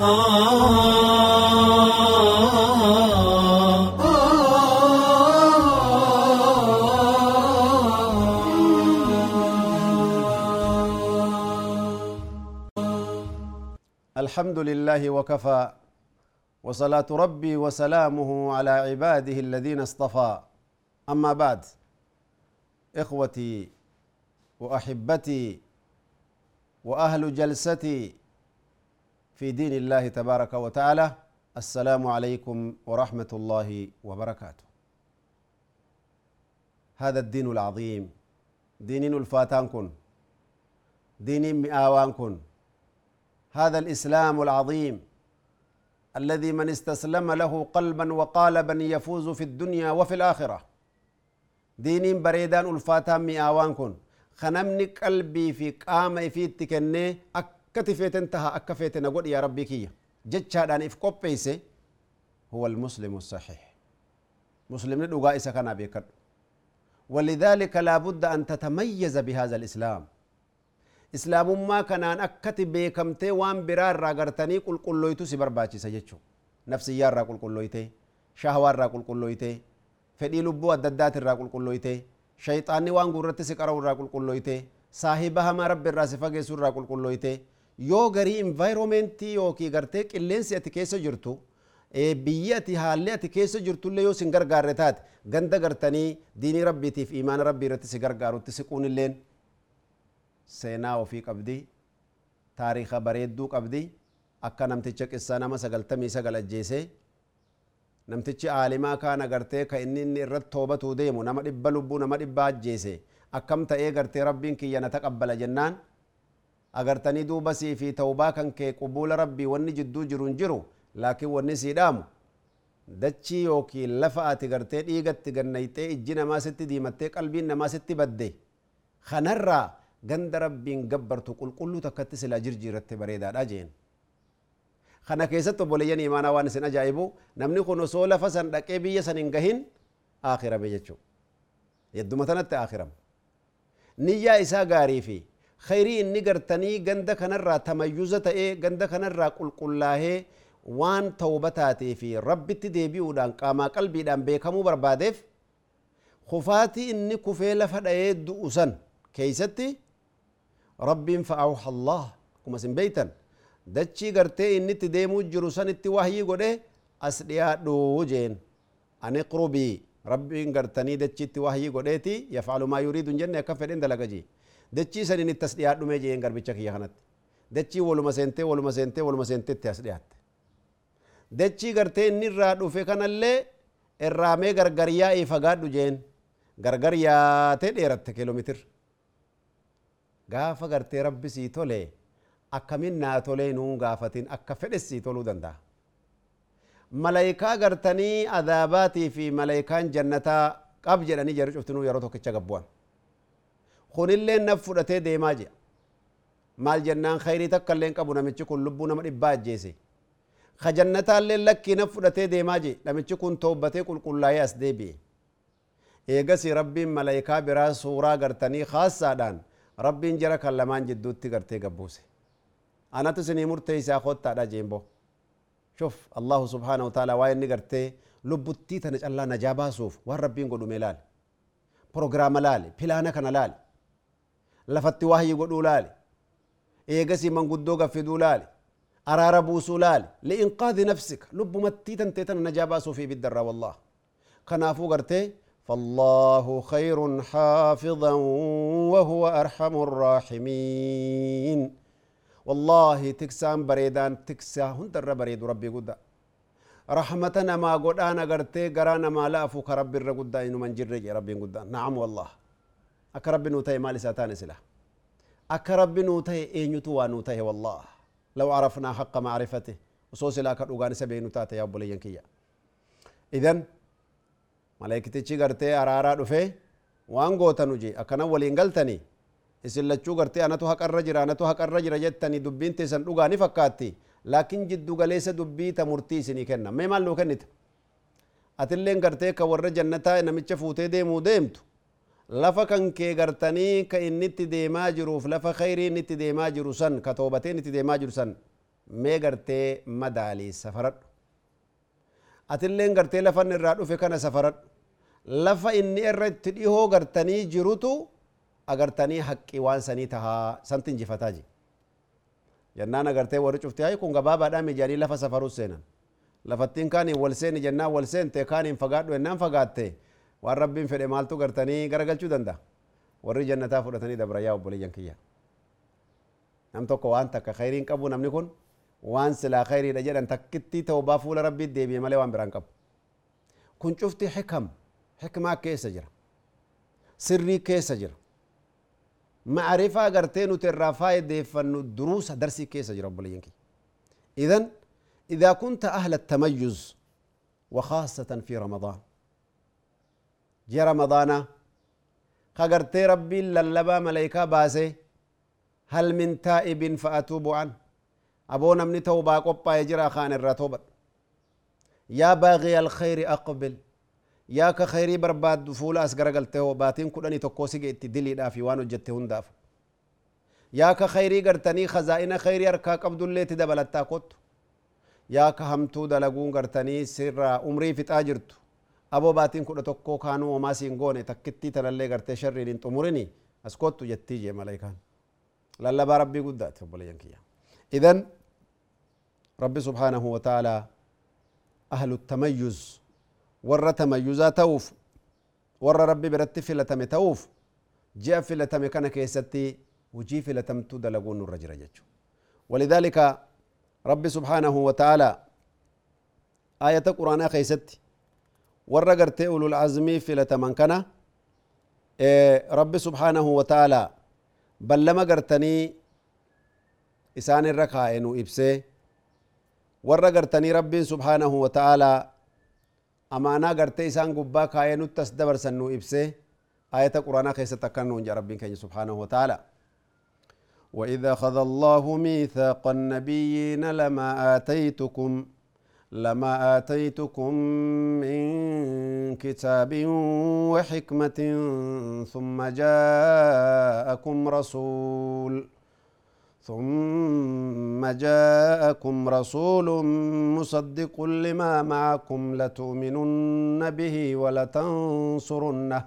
الحمد لله وكفى وصلاة ربي وسلامه على عباده الذين اصطفى. أما بعد إخوتي وأحبتي وأهل جلستي في دين الله تبارك وتعالى. السلام عليكم ورحمة الله وبركاته. هذا الدين العظيم. دين الفاتان كن. دين مئاوان كن. هذا الإسلام العظيم. الذي من استسلم له قلبا وقالبا يفوز في الدنيا وفي الآخرة. دين بريدان الفاتان مئاوان كن. خنمني قلبي في قام في تكني. كتفيت انتها أكفيتن أقول يا ربي كي جتشا دان إف قبيسي هو المسلم الصحيح مسلم ندوغا إسا كان بيكر ولذلك لابد أن تتميز بهذا الإسلام إسلام ما كان أن أكتب بيكم تي وان برار راقرتني قل قل لويتو سبر باچي سجدشو نفسي يار راقل قل لويتي شهوار راقل قل لويتي فدي لبو الددات راقل قل لويتي شيطاني وان قررت سكرا راقل قل لويتي صاحبها ما رب الراسفة جيسور راقل قل لويتي yoo garii invaayiroomentii yookii gartee qilleensi ati keessa jirtu biyyi ati haalli ati keessa jirtullee yoo sin gargaarre taate ganda gartanii diinii rabbiitiif imaana rabbii irratti si gargaarutti siquun illeen seenaa ofii qabdi taariika bareedduu qabdi akka namticha qissaa nama sagaltamii sagal ajjeese namtichi aalimaa kaan agartee ka inni inni irratti toobatuu deemu nama dhibba lubbuu nama dhibba ajjeese akkam ta'ee gartee rabbiin kiyya taqabbala jennaan agartanii duuba sii fi tawbaa kan kee qubuula rabbii wanni jidduu jiru hin jiru laakiin wanni sii dhaamu dachii yookiin lafa ati gartee dhiigatti gannayxee ijji namaa sitti diimattee qalbiin namaa sitti badde kanarraa ganda rabbiin gabbartu qulqulluu takkatti silaa jirjiirratti bareedaadha jeen kana keessatti obboleeyyan imaanaa waan isin ajaa'ibu namni kun osoo lafa san dhaqee biyya san hin gahin aakhirame jechuu yedduma tanatti aakhirama niyyaa isaa gaarii fi gartanii ganda kanarraa tamayyuza ta'ee ganda kanarraa qulqullaahee waan tawbataatee fi rabbitti deebi'uudhaan qaamaa qalbiidhaan beekamuu barbaadeef kufaatii inni kufee lafa dha'ee du'u san keeysatti rabbiin fa'auha allah akkuma isin beeytan dachii gartee inni itti deemuu jiru sanitti wahyii godhe as dhiyaadhu jeen an iqrubii rabbiin gartanii dachiitti wahyii godheeti yafcalu maa yuriidu jenne akka fedhen dalagaji dachii sanin itti as dhiyaadhume jeen garbicha kiyya kanatti dachii waluma seentee waluma seentee waluma seentetti as dhiyaatte dachii gartee inni irraa dhufe kanallee irraamee gargar yaa'ii fagaadhu jeen gargar yaatee dheeratte kiiloomitir gaafa gartee rabbi sii tole akkamin naa tolee nuun gaafatin akka fedhes sii toluu danda'a malaayikaa gartanii adaabaatii fi malaayikaan jannataa qab jedhanii jarri cuftinuu yeroo tokkicha gabbu'an kunillee naf fudhatee deemaa jira maal jennaan khayrii takka illee qabu namichi kun lubbuu nama dhibbaa ajjeese ka jannataallee lakkii naf fudhatee deemaa je namichi kun toobbatee qulqullaa'ee as deebi'e eegasi rabbiin malaayikaa biraa suuraa gartanii khaasaadhaan rabbiin jara kan lamaan jidduutti gartee gabbuuse anatu isinii murteeysaa kottaadha jeembo shuf allahu subhaanahu wa ta'ala waa inni gartee lubbuttii tana callaa najaa baasuuf waan rabbiin godhume laale prograama laale pilaana kana laale lafatti waahyi godhuu laale eegasii manguddoo gaffiduu laale araara buusuu laale liinqaadhi nafsika lubbumattii tantee tana najaa baasuuf ibiddarraa wallah kanaafuu gartee فالله خير حافظا وهو أرحم الراحمين والله تكسان بريدان تكسا هندر بريد ربي قد رحمتنا ما قد أنا قرتي قرانا ما لا أفوك ربي الرقود إنه من جرج ربي قد نعم والله أك ربي نوتي مالي ساتان سلا أك ربي نوتي إينيتو ونوتي والله لو عرفنا حق معرفته وصوصي لا كرؤغان سبين نوتاتي يا أبو لينكيا إذن malaykitichi gartee araaraa dhufe waan gootanu je akkana waliin galtani isin lachuu gartee anatu haqarra jira anatu haqarra jira jettani dubbiin teessan dhugaa ni fakkaatti laakiin jiddu galeessa dubbii ta murtii isinii kenna mee maal nuu kennita atilleen gartee ka warra jannataa namicha fuutee deemuu deemtu lafa kan kee gartanii ka inni itti deemaa jiruuf lafa khayrii inni itti deemaa jiru san ka toobatee inni itti deemaa jiru san mee gartee madaalii safaradhu atilleen gartee lafan irraa dhufe kana safaradhu lafa inni irra itti dhihoo gartanii jirutu agartanii haqqii waan sanii tahaa santi injifataa ji jennaan agartee warri cufti hay kun gabaabaadhaa mijaanii lafa safaruu seenan lafattiin kaaniin wal seeni jennaan wal seente kaaniin fagaadhu jennaan fagaatte waan rabbiin fedhe maaltu gartanii garagalchuu danda'a warri jannataa fudhatanii dabrayyaa obboleeyyan kiyya nam tokko waan takka khayriin qabu namni kun waan silaa khayriidha jedhan takkittii ta'ubaa fuula rabbiit deebi'e malee waan biraan qabu kun cufti xikam xikmaa keessa jira sirrii keessa jira macrifaa gartee nuti irraa faayideeffannu duruusa darsii keessa jira obboleeyyan kiyya idan إذا كنت أهل التميز وخاصة في رمضان جي رمضان خقرتي ربي للبا ملائكة باسي هل من تائب فأتوب عنه أبونا من توبا قبا يجرى خان الرتوبة يا باغي الخير أقبل يا كخيري برباد فول أسقر قلته باتين كلني تقوسي جئت دلي دافي وانو جته هنداف يا كخيري قرتني خزائن خيري أركا قبض اللي تدبلتا قط yaa ka hamtuu dalaguun gartanii sirraa umrii fixaa jirtu aboo baatiin kudha tokkoo kaanuu homaa siin goone takkittii tanallee gartee sharriin hin xumurini as kottu jettii jee malaayikaan lallabaa rabbii guddaati obboleeyyan kiyya idan rabbi subhaanahu wa ta'aalaa ahlu tamayyuz warra tamayyuzaa ta'uuf warra rabbi biratti filatame ta'uuf ji'a filatame kana keessatti hujii filatamtuu dalaguun nurra jira jechu walidaalika رب سبحانه وتعالى آية قرآن خيست ورقرت أولو العزم في لتمن كان إيه رب سبحانه وتعالى بل لما قرتني إسان الركاء إنو إبسي ورقرتني رب سبحانه وتعالى أمانا قرت إسان قبا كاينو تسدبر سنو إبسي آية قرآن خيست تكنو رب سبحانه وتعالى. وإذا أخذ الله ميثاق النبيين لما آتيتكم لما آتيتكم من كتاب وحكمة ثم جاءكم رسول ثم جاءكم رسول مصدق لما معكم لتؤمنن به ولتنصرنه.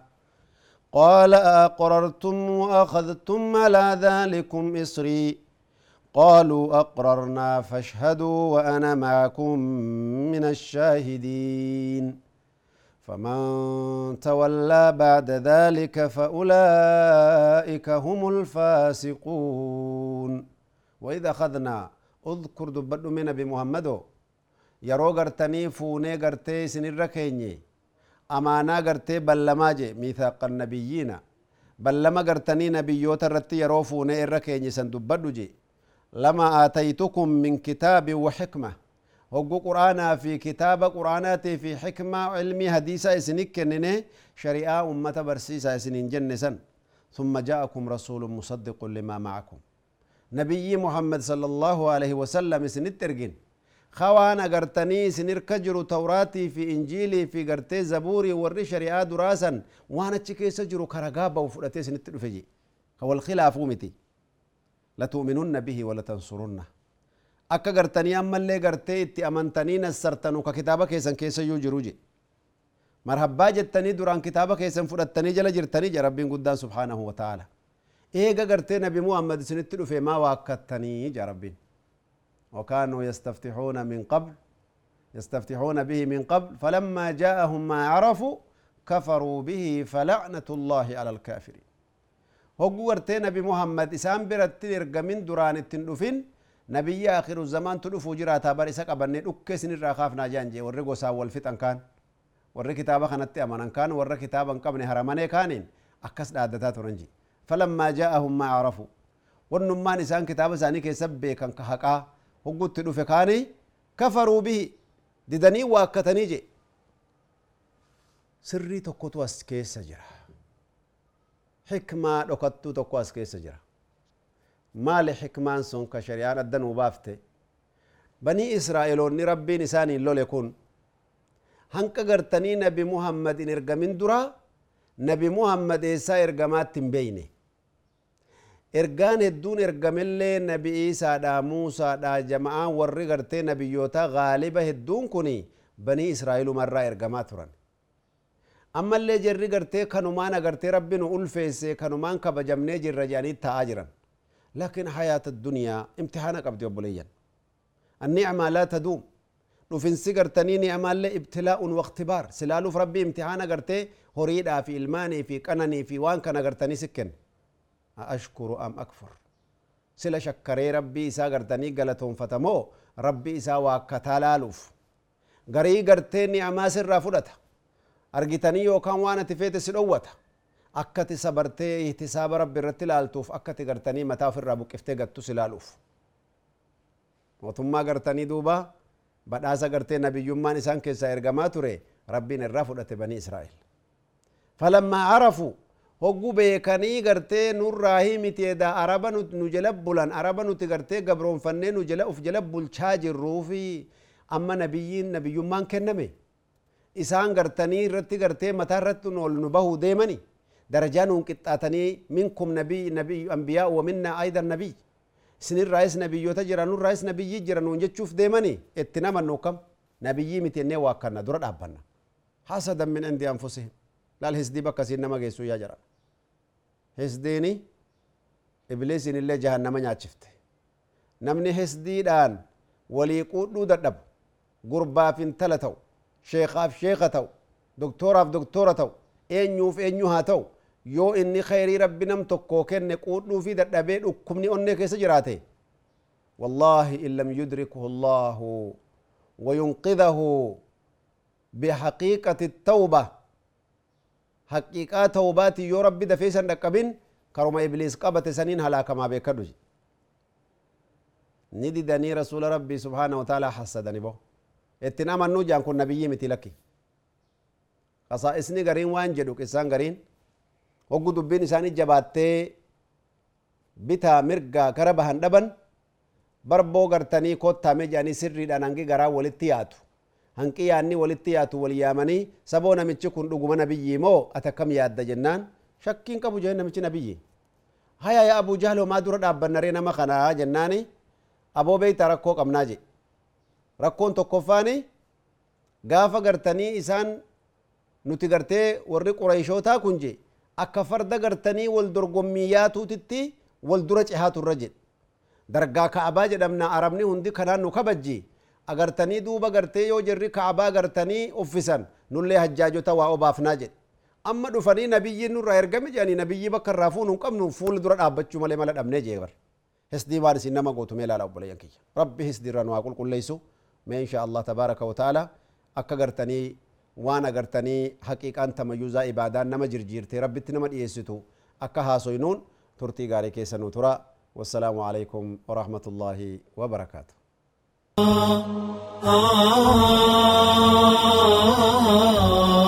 قال أقررتم وأخذتم على ذلكم إصري. قالوا أقررنا فاشهدوا وأنا معكم من الشاهدين. فمن تولى بعد ذلك فأولئك هم الفاسقون. وإذا أخذنا اذكر دبدو من بمحمد يرو غرتني فوني غرتي سنر كيني أمانا غرتي بلما جي ميثاق النبيين. بلما غرتني نبيوت الرتي يروفون إركيني سندبدو جي. لما آتيتكم من كتاب وحكمة. هو قرآن في كتاب قرآنات في حكمة علمي حديثة إسنك كنني شريعة أمة برسيسة إسنين جنسا. ثم جاءكم رسول مصدق لما معكم. نبي محمد صلى الله عليه وسلم إسنت ترجين. خوان أغرتني سنر كجرو توراتي في إنجيلي في غرتي زبوري وري شريعة دراسا. وأنا تشكي سجرو كرغابا وفدتي سنت دفجي هو الخلاف متي لتؤمنن به ولتنصرنه. أكا غرتني أما اللي غرتي إتي أمنتني نسرتنو ككتابة كيسن كيسا يو جروجي مرحبا جتني دوران كتابة كيسن فرتني جل جرتني جا قدان سبحانه وتعالى. إيه غرتي نبي محمد سنتلو في ما واكتني جا ربين. وكانوا يستفتحون من قبل يستفتحون به من قبل فلما جاءهم ما عرفوا كفروا به فلعنة الله على الكافرين. هو ورتي نبي محمد إسام برت من دران التندفين نبي آخر الزمان تلفو جراتا بريسا قبني دكي سن الرخافنا جانجي ورقو ساو والفتن كان ور كتابة كانت أمانا كان ور كتابا قبل هرماني كانين أكس دادتات رنجي فلما جاءهم ما عرفوا والنمان إسان كتابة ساني كيسبي كان كحقا hoggutti dhufe kaanii kafaruu bihi didanii waakkatanii je sirrii tokkotu as keessa jira. Xikmaa dhokattuu tokko as keessa jira maali xikmaan sun ka shari'aan adda nuu banii israa'eloonni rabbiin isaaniin lole kun hanqa gartanii nabi muhammad in ergamin dura nabi muhammad eessaa ergamaatti hin beeyne ergaan hedduun ergamellee nabi iisaadha muusaadha jama'aan warri gartee nabiyyoota gaaliba hedduun kun banii israa'ilumarraa ergamaa turan ammallee jarri gartee kanumaan agartee rabbi nu ulfeesse kanumaan kabajamnee jirra jedhanii ta'aa jiran laakiin hayaata duniyaa imtixaana qabdi obboleeyyan annicmaa laa taduum dhufinsi gartanii ni'amaallee ibtilaa'un waqtibaar silaaluuf rabbi imtixaana gartee horiidhaa fi ilmaanii fi qananii fi waan kana gartanii si kenne ashkuru am akfur sila shakkaree rabbii isaa gartanii galatoonfatamoo rabbii isaa waakkataa laaluuf garii gartee ni'amaa sirraa fudhata argitanii yookaan waan ati feete si dhowwata akkati sabartee ihtisaaba rabbi irratti ilaaltuuf akkati gartanii mataa ofirraa buqqiftee gattus ilaaluuf mootummaa gartanii duuba badhaasa gartee nabiyyummaan isaan keessaa ergamaa ture rabbiin irraa fudhate banii israa'el falammaa arafu hoggu beekanii gartee nurraa himiti edaa araba nu jala bulan araba nuti gartee gabroonfannee nu jala uf jala bulchaa jirruufi amma nabiyyiin nabiyyummaan kenname isaan gartanii irratti gartee mataa irratti ol nu bahuu deemani darajaa nuun qixxaatanii minkum nabii nabii ambiyaa wa minna aydan nabii isinirraayis nabiyyoota jira nurraayis nabiyyii jira nuun jechuuf deemani itti namannu kam nabiyyii miti ennee waakkanna dura dhaabbanna hasadan min indi anfusihim laal hisdii bakka siin nama geessuu yaa jara hisdiini ibliisiin illee jahannama nyaachifte namni hisdiidhaan walii quudhuu dadhabu gurbaaf intala ta'u sheekaaf sheeka ta'u doktooraaf doktoora ta'u eenyuuf eenyu haa ta'u yoo inni khayrii rabbi nam tokkoo kenne quudhuu fi dadhabee dhukkubni onnee keessa jiraate والله إن لم يدركه الله وينقذه بحقيقة التوبة حقيقة توبات يو ربي دفيسا نقبين كرم إبليس قبت سنين هلاك ما بيكدوج ندي دني رسول ربي سبحانه وتعالى حسدني اتنا من نوجان كن نبي متي لكي قصائصني غرين وان جدوك إسان غرين وقو دبين إساني جباتي بتا مرقا كربهن دبن sirriidhaan hangi garaa walitti yaatu hanqi yaanni walitti yaatu wal yaamanii saboo namichi kun dhuguma nabiyyi moo ati akkam yaadda jennaan shakkiin qabu jee namichi nabiyyi haya yaa abu jahloo maa dura dhaabbannaree nama kanaa jennaani aboo beeyta rakkoo qabnaa je rakkoon tokkoffaani gaafa gartanii isaan nuti gartee warri quraishootaa kun je akka farda gartanii wal dorgommii yaatuutitti wal dura cehaaturra jedhe dargaa ka'abaa jedhamna arabni hundi kanaan nu kabajji agartanii duuba gartee yoo jirri ka'abaa gartanii uffisan nullee hajjaajota waa obaafnaa jedhe amma dhufanii nabiyyiin nurraa ergame jedhanii nabiyyii bakka irraa fuunu hin qabnu fuula dura dhaabbachuu malee mala dhabnee jee hisdii waan isin nama gootu ilaala obboleeyyan kiyya rabbi hisdiirra nu haa qulqulleessu mee insha allah tabaaraka wataala akka gartanii waan agartanii haqiiqaan tamayyuzaa ibaadaan nama jirjiirtee rabbitti nama dhiyeessitu akka haasoynuun turtii gaarii keessa nu tura والسلام عليكم ورحمة الله وبركاته آه آه آه آه آه آه آه